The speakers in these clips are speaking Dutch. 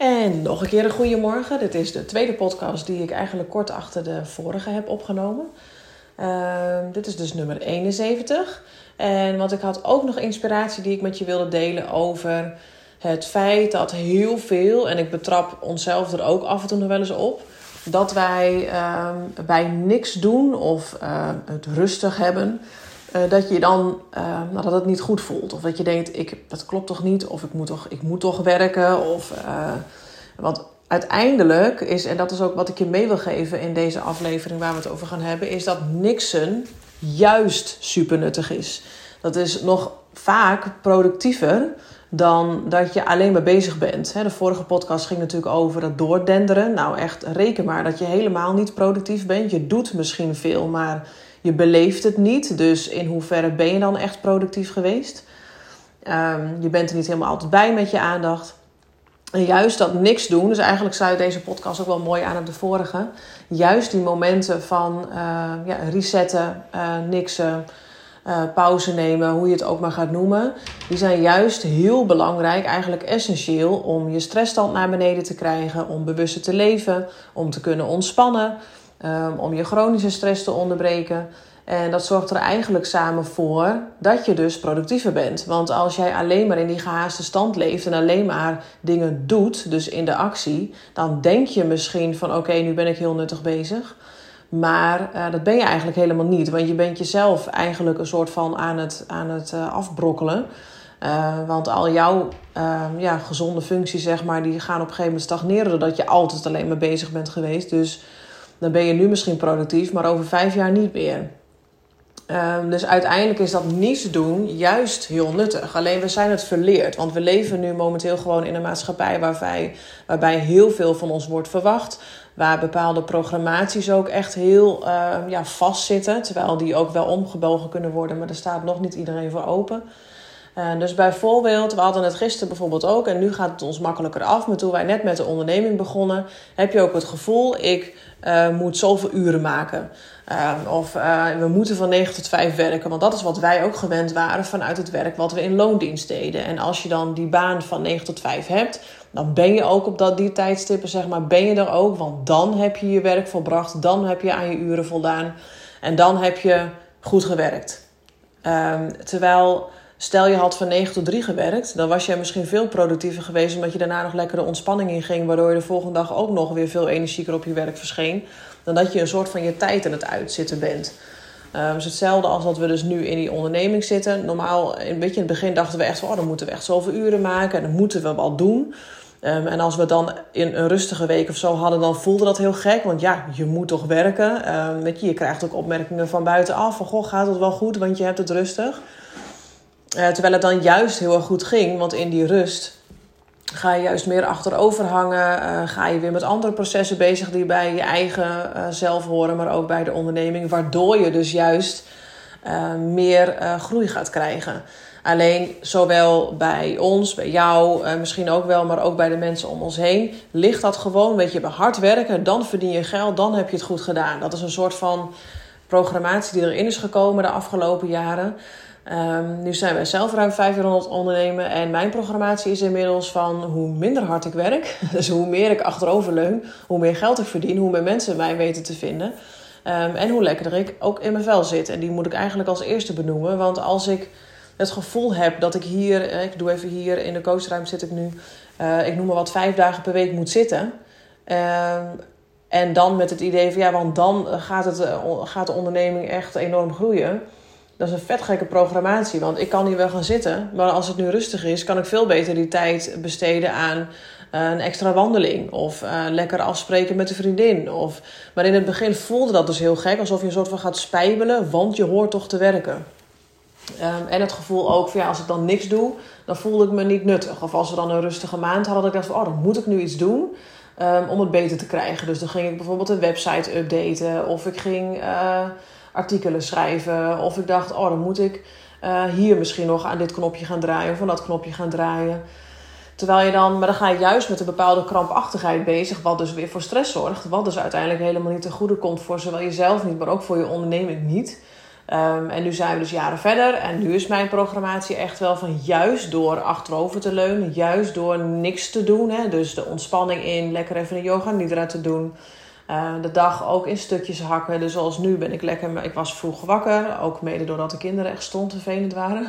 En nog een keer een goede morgen. Dit is de tweede podcast die ik eigenlijk kort achter de vorige heb opgenomen. Ehm, dit is dus nummer 71. En want ik had ook nog inspiratie die ik met je wilde delen over het feit dat heel veel, en ik betrap onszelf er ook af en toe nog wel eens op, dat wij ehm, bij niks doen of ehm, het rustig hebben. Uh, dat je dan uh, dat het niet goed voelt. Of dat je denkt, ik, dat klopt toch niet? Of ik moet toch, ik moet toch werken? Of, uh, want uiteindelijk is, en dat is ook wat ik je mee wil geven in deze aflevering waar we het over gaan hebben, is dat niksen juist super nuttig is. Dat is nog vaak productiever dan dat je alleen maar bezig bent. De vorige podcast ging natuurlijk over dat doordenderen. Nou, echt reken maar dat je helemaal niet productief bent. Je doet misschien veel, maar je beleeft het niet. Dus in hoeverre ben je dan echt productief geweest? Um, je bent er niet helemaal altijd bij met je aandacht. En juist dat niks doen, dus eigenlijk sluit deze podcast ook wel mooi aan op de vorige. Juist die momenten van uh, ja, resetten, uh, niksen, uh, pauze nemen, hoe je het ook maar gaat noemen. Die zijn juist heel belangrijk, eigenlijk essentieel om je stressstand naar beneden te krijgen, om bewuster te leven, om te kunnen ontspannen, um, om je chronische stress te onderbreken. En dat zorgt er eigenlijk samen voor dat je dus productiever bent. Want als jij alleen maar in die gehaaste stand leeft en alleen maar dingen doet, dus in de actie, dan denk je misschien van oké, nu ben ik heel nuttig bezig. Maar uh, dat ben je eigenlijk helemaal niet. Want je bent jezelf eigenlijk een soort van aan het, aan het uh, afbrokkelen. Uh, want al jouw ja, gezonde functies, zeg maar, die gaan op een gegeven moment stagneren. Doordat je altijd alleen maar bezig bent geweest. Dus dan ben je nu misschien productief, maar over vijf jaar niet meer. Um, dus uiteindelijk is dat niets doen juist heel nuttig. Alleen we zijn het verleerd. Want we leven nu momenteel gewoon in een maatschappij waarbij, waarbij heel veel van ons wordt verwacht. Waar bepaalde programmaties ook echt heel uh, ja, vastzitten. Terwijl die ook wel omgebogen kunnen worden, maar er staat nog niet iedereen voor open. Uh, dus bijvoorbeeld, we hadden het gisteren bijvoorbeeld ook, en nu gaat het ons makkelijker af. Maar toen wij net met de onderneming begonnen, heb je ook het gevoel: ik uh, moet zoveel uren maken. Uh, of we moeten van 9 tot 5 werken. Want dat is wat wij ook gewend waren vanuit het werk wat we in loondienst deden. En als je dan die baan van 9 tot 5 hebt, dan ben je ook op dat, die tijdstippen, zeg maar, ben je er ook. Want dan heb je je werk volbracht, dan heb je aan je uren voldaan. En dan heb je goed gewerkt. Um, terwijl Stel je had van 9 tot 3 gewerkt, dan was jij misschien veel productiever geweest omdat je daarna nog lekker de ontspanning in ging, waardoor je de volgende dag ook nog weer veel energieker op je werk verscheen, dan dat je een soort van je tijd aan het uitzitten bent. Um, hetzelfde als dat we dus nu in die onderneming zitten. Normaal, een beetje in het begin dachten we echt van, oh, dan moeten we echt zoveel uren maken en dan moeten we wel doen. Um, en als we dan in een rustige week of zo hadden, dan voelde dat heel gek. Want ja, je moet toch werken. Um, je, je krijgt ook opmerkingen van buitenaf. Van, goh, gaat het wel goed, want je hebt het rustig. Uh, terwijl het dan juist heel erg goed ging, want in die rust ga je juist meer achterover hangen. Uh, ga je weer met andere processen bezig die bij je eigen uh, zelf horen, maar ook bij de onderneming. Waardoor je dus juist meer groei gaat krijgen. Alleen zowel bij ons, bij jou, misschien ook wel, maar ook bij de mensen om ons heen, ligt dat gewoon. Weet je, bij hard werken, dan verdien je geld, dan heb je het goed gedaan. Dat is een soort van programmatie die erin is gekomen de afgelopen jaren. Um, nu zijn wij zelf ruim vijf jaar aan het ondernemen. En mijn programmatie is inmiddels van hoe minder hard ik werk. Dus hoe meer ik achterover leun. Hoe meer geld ik verdien. Hoe meer mensen mij weten te vinden. Um, en hoe lekkerder ik ook in mijn vel zit. En die moet ik eigenlijk als eerste benoemen. Want als ik het gevoel heb dat ik hier... Eh, ik doe even hier in de coachruimte zit ik nu. Uh, ik noem maar wat vijf dagen per week moet zitten. Um, en dan met het idee van ja, want dan gaat, het, gaat de onderneming echt enorm groeien dat is een vet gekke programmatie. Want ik kan hier wel gaan zitten. Maar als het nu rustig is, kan ik veel beter die tijd besteden aan uh, een extra wandeling. Of uh, lekker afspreken met een vriendin. Of... Maar in het begin voelde dat dus heel gek. Alsof je een soort van gaat spijbelen. Want je hoort toch te werken. Um, en het gevoel ook van ja, als ik dan niks doe, dan voelde ik me niet nuttig. Of als we dan een rustige maand hadden, dat ik dacht van oh, dan moet ik nu iets doen. Um, om het beter te krijgen. Dus dan ging ik bijvoorbeeld een website updaten. Of ik ging... Uh, artikelen schrijven. Of ik dacht, oh, dan moet ik uh, hier misschien nog aan dit knopje gaan draaien of aan dat knopje gaan draaien. Terwijl je dan, maar dan ga je juist met een bepaalde krampachtigheid bezig, wat dus weer voor stress zorgt. Wat dus uiteindelijk helemaal niet ten goede komt voor zowel jezelf niet, maar ook voor je onderneming niet. Ehm, en nu zijn we dus jaren verder. En nu is mijn programmatie echt wel van juist door achterover te leunen. Juist door niks te doen. Hè, dus de ontspanning in, lekker even een yoga nidra te doen. Uh, de dag ook in stukjes hakken. Dus zoals nu ben ik lekker... Ik was vroeg wakker. Ook mede doordat de kinderen echt stond vervelend waren.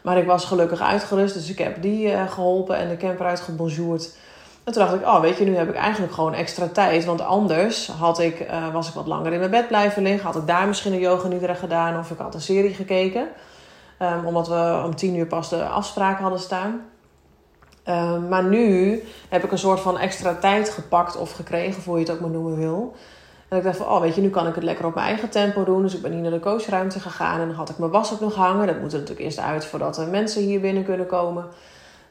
Maar ik was gelukkig uitgerust. Dus ik heb die uh, geholpen en de camper uitgebonjourd. En toen dacht ik, oh weet je, nu heb ik eigenlijk gewoon extra tijd. Want anders had ik, uh, was ik wat langer in mijn bed blijven liggen. Had ik daar misschien een yoga nidra gedaan. Of ik had een serie gekeken. Um, omdat we om tien uur pas de afspraken hadden staan. Um, maar nu heb ik een soort van extra tijd gepakt of gekregen, hoe je het ook maar noemen wil. En ik dacht van, oh weet je, nu kan ik het lekker op mijn eigen tempo doen. Dus ik ben hier naar de coachruimte gegaan en dan had ik mijn was ook nog hangen. Dat moet er natuurlijk eerst uit voordat er mensen hier binnen kunnen komen.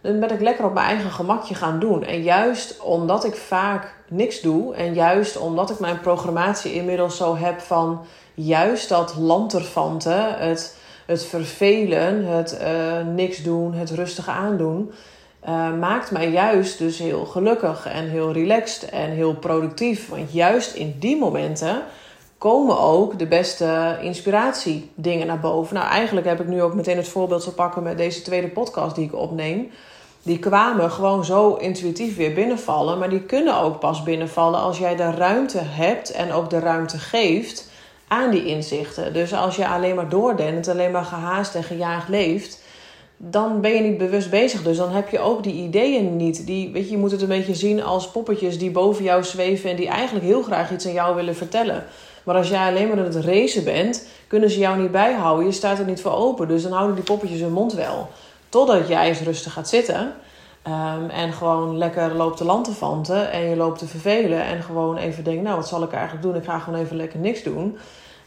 Dan ben ik lekker op mijn eigen gemakje gaan doen. En juist omdat ik vaak niks doe en juist omdat ik mijn programmatie inmiddels zo heb van juist dat lanterfanten, het, het vervelen, het uh, niks doen, het rustig aandoen uh, maakt mij juist dus heel gelukkig en heel relaxed en heel productief. Want juist in die momenten komen ook de beste inspiratiedingen naar boven. Nou, eigenlijk heb ik nu ook meteen het voorbeeld te pakken met deze tweede podcast die ik opneem. Die kwamen gewoon zo intuïtief weer binnenvallen. Maar die kunnen ook pas binnenvallen als jij de ruimte hebt en ook de ruimte geeft aan die inzichten. Dus als je alleen maar doordenkt, alleen maar gehaast en gejaagd leeft dan ben je niet bewust bezig. Dus dan heb je ook die ideeën niet. Die, weet je, je moet het een beetje zien als poppetjes die boven jou zweven en die eigenlijk heel graag iets aan jou willen vertellen. Maar als jij alleen maar aan het racen bent, kunnen ze jou niet bijhouden. Je staat er niet voor open. Dus dan houden die poppetjes hun mond wel. Totdat jij eens rustig gaat zitten. Um, en gewoon lekker loopt te lantefanten. En je loopt te vervelen. En gewoon even denkt, nou wat zal ik eigenlijk doen? Ik ga gewoon even lekker niks doen.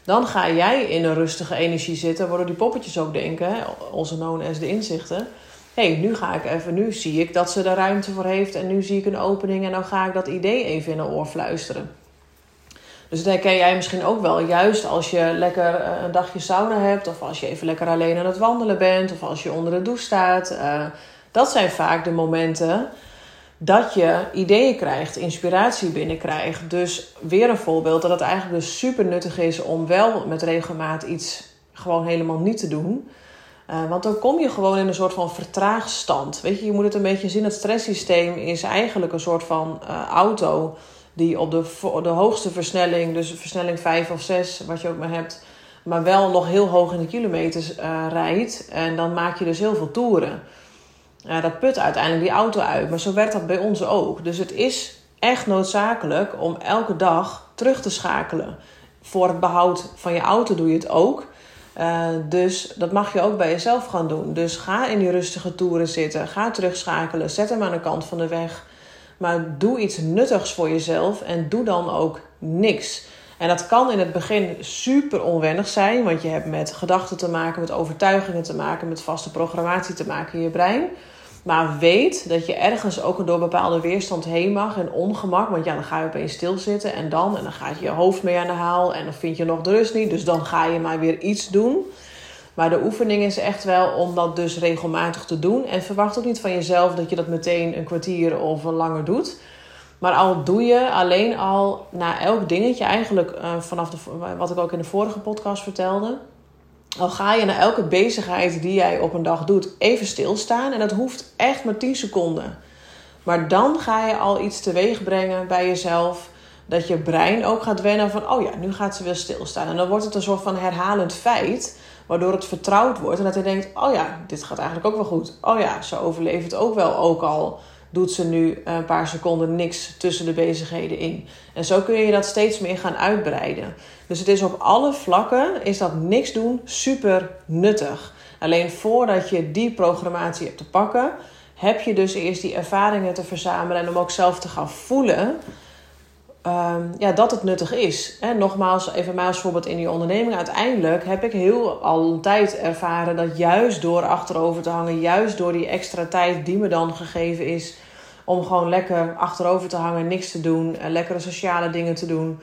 Dan ga jij in een rustige energie zitten, waardoor die poppetjes ook denken, onze known de inzichten. Hé, hey, nu ga ik even, nu zie ik dat ze er ruimte voor heeft en nu zie ik een opening en dan ga ik dat idee even in een oor fluisteren. Dus dat herken jij misschien ook wel. Juist als je lekker eh, een dagje sauna hebt, of als je even lekker alleen aan het wandelen bent, of als je onder de douche staat. Uh, dat zijn vaak de momenten dat je ideeën krijgt, inspiratie binnenkrijgt. Dus weer een voorbeeld dat het eigenlijk dus super nuttig is om wel met regelmaat iets gewoon helemaal niet te doen. Uh, want dan kom je gewoon in een soort van vertraagstand. Weet je, je moet het een beetje zien. Het stresssysteem is eigenlijk een soort van uh, auto die op de, de hoogste versnelling, dus versnelling 5 of 6, wat je ook maar hebt, maar wel nog heel hoog in de kilometers uh, rijdt. En dan maak je dus heel veel toeren. Ja, dat put uiteindelijk die auto uit. Maar zo werkt dat bij ons ook. Dus het is echt noodzakelijk om elke dag terug te schakelen. Voor het behoud van je auto doe je het ook. Uh, dus dat mag je ook bij jezelf gaan doen. Dus ga in die rustige toeren zitten. Ga terugschakelen. Zet hem aan de kant van de weg. Maar doe iets nuttigs voor jezelf. En doe dan ook niks. En dat kan in het begin super onwennig zijn. Want je hebt met gedachten te maken, met overtuigingen te maken, met vaste programmatie te maken in je brein. Maar weet dat je ergens ook door bepaalde weerstand heen mag en ongemak. Want ja, dan ga je opeens stilzitten en dan. En dan gaat je hoofd mee aan de haal. En dan vind je nog de rust niet. Dus dan ga je maar weer iets doen. Maar de oefening is echt wel om dat dus regelmatig te doen. En verwacht ook niet van jezelf dat je dat meteen een kwartier of langer doet. Maar al doe je alleen al na elk dingetje, eigenlijk uh, vanaf de, wat ik ook in de vorige podcast vertelde al ga je na elke bezigheid die jij op een dag doet even stilstaan. En dat hoeft echt maar 10 seconden. Maar dan ga je al iets teweeg brengen bij jezelf. Dat je brein ook gaat wennen van, oh ja, nu gaat ze weer stilstaan. En dan wordt het een soort van herhalend feit, waardoor het vertrouwd wordt. En dat je denkt, oh ja, dit gaat eigenlijk ook wel goed. Oh ja, ze overleeft het ook wel, ook al doet ze nu een paar seconden niks tussen de bezigheden in. En zo kun je dat steeds meer gaan uitbreiden. Dus het is op alle vlakken, is dat niks doen super nuttig. Alleen voordat je die programmatie hebt te pakken, heb je dus eerst die ervaringen te verzamelen en om ook zelf te gaan voelen um, ja, dat het nuttig is. Nogmaals, even maar als voorbeeld in die onderneming. Uiteindelijk heb ik heel al een tijd ervaren dat juist door achterover te hangen, juist door die extra tijd die me dan gegeven is, om gewoon lekker achterover te hangen, niks te doen, en lekkere sociale dingen te doen.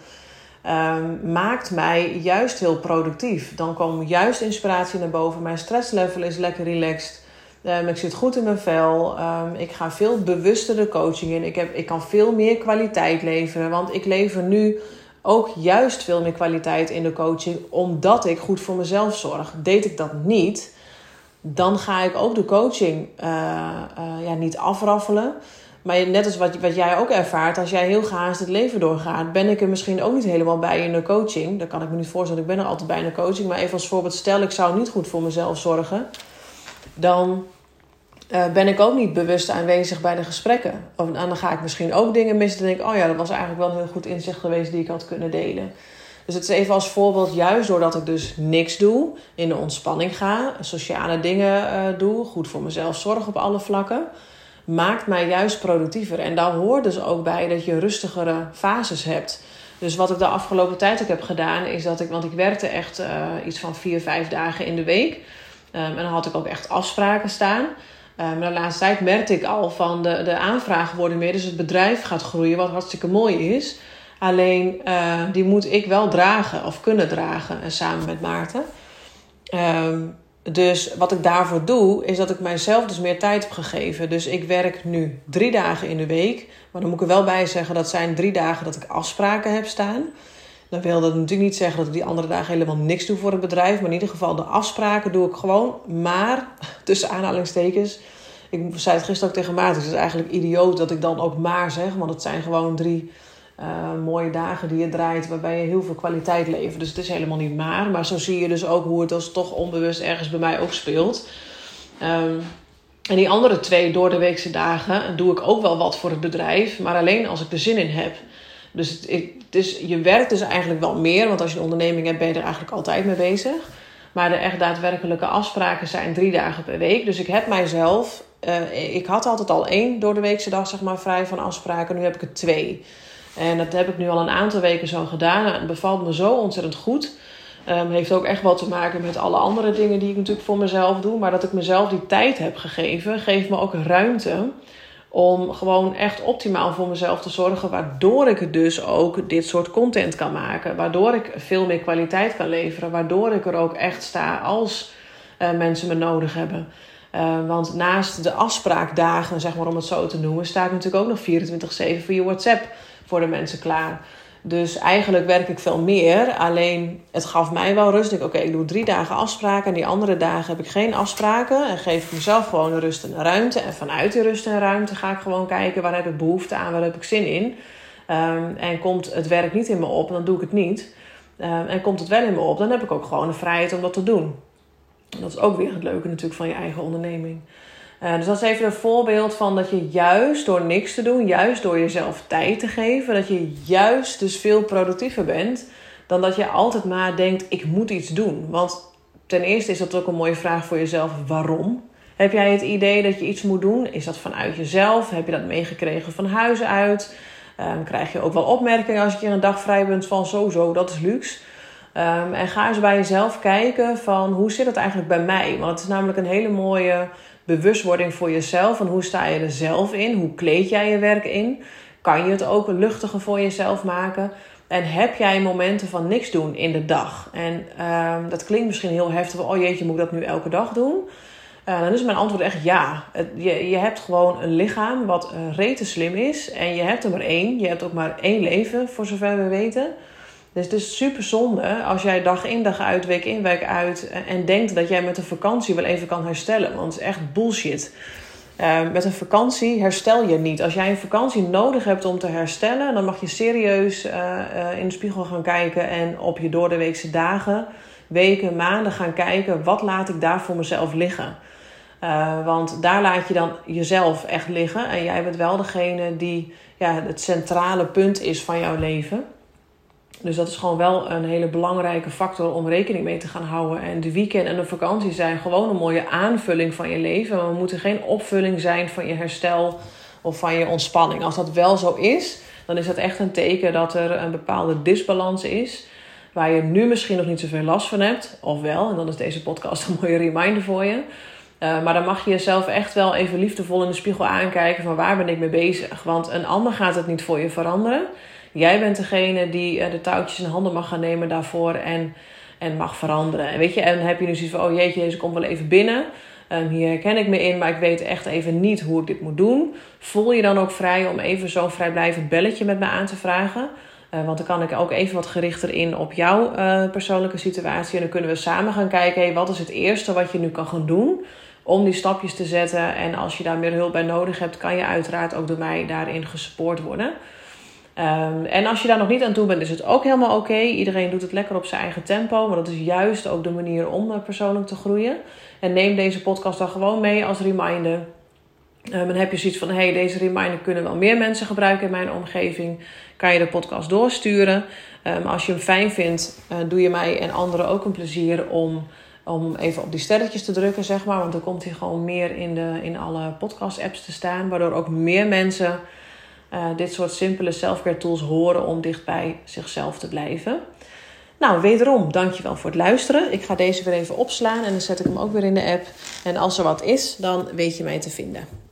Um, maakt mij juist heel productief. Dan komt juist inspiratie naar boven. Mijn stresslevel is lekker relaxed. Um, ik zit goed in mijn vel. Um, ik ga veel bewuster de coaching in. Ik, heb, ik kan veel meer kwaliteit leveren. Want ik lever nu ook juist veel meer kwaliteit in de coaching, omdat ik goed voor mezelf zorg. Deed ik dat niet, dan ga ik ook de coaching uh, uh, ja, niet afraffelen. Maar net als wat, wat jij ook ervaart, als jij heel gehaast het leven doorgaat, ben ik er misschien ook niet helemaal bij in de coaching. Dat kan ik me niet voorstellen, ik ben er altijd bij in de coaching. Maar even als voorbeeld, stel ik zou niet goed voor mezelf zorgen, dan uh, ben ik ook niet bewust aanwezig bij de gesprekken. Of, en dan ga ik misschien ook dingen missen. Dan denk ik, oh ja, dat was eigenlijk wel een heel goed inzicht geweest die ik had kunnen delen. Dus het is even als voorbeeld, juist doordat ik dus niks doe, in de ontspanning ga, sociale dingen uh, doe, goed voor mezelf zorg op alle vlakken, maakt mij juist productiever. En daar hoort dus ook bij dat je rustigere fases hebt. Dus wat ik de afgelopen tijd ook heb gedaan, is dat ik, want ik werkte echt uh, iets van vier, vijf dagen in de week. Um, en dan had ik ook echt afspraken staan. Um, maar de laatste tijd merkte ik al van de, de aanvragen worden meer. Dus het bedrijf gaat groeien, wat hartstikke mooi is. Alleen uh, die moet ik wel dragen of kunnen dragen uh, samen met Maarten. Dus wat ik daarvoor doe, is dat ik mijzelf dus meer tijd heb gegeven. Dus ik werk nu drie dagen in de week. Maar dan moet ik er wel bij zeggen, dat zijn drie dagen dat ik afspraken heb staan. Dan wil dat natuurlijk niet zeggen dat ik die andere dagen helemaal niks doe voor het bedrijf. Maar in ieder geval de afspraken doe ik gewoon. Maar, tussen aanhalingstekens, ik zei het gisteren ook tegen Maarten. Het is eigenlijk idioot dat ik dan ook maar zeg. Want het zijn gewoon drie uh, mooie dagen die je draait. Waarbij je heel veel kwaliteit levert. Dus het is helemaal niet maar. Maar zo zie je dus ook hoe het als toch onbewust ergens bij mij ook speelt. Um, en die andere twee door de weekse dagen doe ik ook wel wat voor het bedrijf. Maar alleen als ik er zin in heb. Dus je werkt dus eigenlijk wel meer. Want als je een onderneming hebt ben je er eigenlijk altijd mee bezig. Maar de echt daadwerkelijke afspraken zijn drie dagen per week. Dus ik heb mijzelf uh, ik had altijd al één door de weekse dag zeg maar, vrij van afspraken. Nu heb ik er twee. En dat heb ik nu al een aantal weken zo gedaan. En het bevalt me zo ontzettend goed. Um, heeft ook echt wel te maken met alle andere dingen die ik natuurlijk voor mezelf doe. Maar dat ik mezelf die tijd heb gegeven, geeft me ook ruimte om gewoon echt optimaal voor mezelf te zorgen. Waardoor ik dus ook dit soort content kan maken. Waardoor ik veel meer kwaliteit kan leveren. Waardoor ik er ook echt sta als uh, mensen me nodig hebben. Uh, want naast de afspraakdagen, zeg maar om het zo te noemen, sta ik natuurlijk ook nog 24-7 voor je WhatsApp voor de mensen klaar. Dus eigenlijk werk ik veel meer. Alleen het gaf mij wel rust. Ik oké, ik doe drie dagen afspraken. En die andere dagen heb ik geen afspraken. En geef ik mezelf gewoon rust en ruimte. En vanuit die rust en ruimte ga ik gewoon kijken waar heb ik behoefte aan, waar heb ik zin in. Um, en komt het werk niet in me op, dan doe ik het niet. Um, en komt het wel in me op, dan heb ik ook gewoon de vrijheid om dat te doen. Dat is ook weer het leuke natuurlijk van je eigen onderneming. Uh, dus dat is even een voorbeeld van dat je juist door niks te doen, juist door jezelf tijd te geven, dat je juist dus veel productiever bent dan dat je altijd maar denkt: ik moet iets doen. Want ten eerste is dat ook een mooie vraag voor jezelf: waarom? Heb jij het idee dat je iets moet doen? Is dat vanuit jezelf? Heb je dat meegekregen van huis uit? Um, krijg je ook wel opmerkingen als je een dag vrij bent van zo, zo, dat is luxe. Um, en ga eens bij jezelf kijken van hoe zit het eigenlijk bij mij? Want het is namelijk een hele mooie bewustwording voor jezelf. Van hoe sta je er zelf in? Hoe kleed jij je werk in? Kan je het ook luchtiger voor jezelf maken? En heb jij momenten van niks doen in de dag? En um, dat klinkt misschien heel heftig. Oh jeetje, moet ik dat nu elke dag doen? Uh, dan is mijn antwoord echt ja. Je, je hebt gewoon een lichaam wat uh, slim is. En je hebt er maar één. Je hebt ook maar één leven, voor zover we weten. Dus het is super zonde als jij dag in dag uit, week in week uit en denkt dat jij met een vakantie wel even kan herstellen. Want het is echt bullshit. Uh, met een vakantie herstel je niet. Als jij een vakantie nodig hebt om te herstellen, dan mag je serieus uh, in de spiegel gaan kijken en op je doordeweekse dagen, weken, maanden gaan kijken wat laat ik daar voor mezelf liggen. want daar laat je dan jezelf echt liggen en jij bent wel degene die ja, het centrale punt is van jouw leven. Dus dat is gewoon wel een hele belangrijke factor om rekening mee te gaan houden. En de weekend en de vakantie zijn gewoon een mooie aanvulling van je leven. Maar we moeten geen opvulling zijn van je herstel of van je ontspanning. Als dat wel zo is, dan is dat echt een teken dat er een bepaalde disbalans is. Waar je nu misschien nog niet zoveel last van hebt. Of wel, en dan is deze podcast een mooie reminder voor je. Uh, maar dan mag je jezelf echt wel even liefdevol in de spiegel aankijken van waar ben ik mee bezig. Want een ander gaat het niet voor je veranderen. Jij bent degene die uh, de touwtjes in handen mag gaan nemen daarvoor en, en mag veranderen. En weet je, en heb je nu zoiets van, oh jeetje, deze komt wel even binnen. Um, hier herken ik me in, maar ik weet echt even niet hoe ik dit moet doen. Voel je dan ook vrij om even zo'n vrijblijvend belletje met me aan te vragen? Uh, want dan kan ik ook even wat gerichter in op jouw uh, persoonlijke situatie. En dan kunnen we samen gaan kijken, hey, wat is het eerste wat je nu kan gaan doen om die stapjes te zetten. En als je daar meer hulp bij nodig hebt, kan je uiteraard ook door mij daarin gesupport worden. Um, en als je daar nog niet aan toe bent, is het ook helemaal oké. Iedereen doet het lekker op zijn eigen tempo. Maar dat is juist ook de manier om persoonlijk te groeien. En neem deze podcast dan gewoon mee als reminder. Um, dan heb je zoiets van: hey, deze reminder kunnen wel meer mensen gebruiken in mijn omgeving. Kan je de podcast doorsturen. Um, als je hem fijn vindt, uh, doe je mij en anderen ook een plezier om, om even op die sterretjes te drukken, zeg maar. Want dan komt hij gewoon meer in, de, in alle podcast-apps te staan. Waardoor ook meer mensen uh, dit soort simpele selfcare tools horen om dicht bij zichzelf te blijven. Nou, wederom, dankjewel voor het luisteren. Ik ga deze weer even opslaan en dan zet ik hem ook weer in de app. En als er wat is, dan weet je mij te vinden.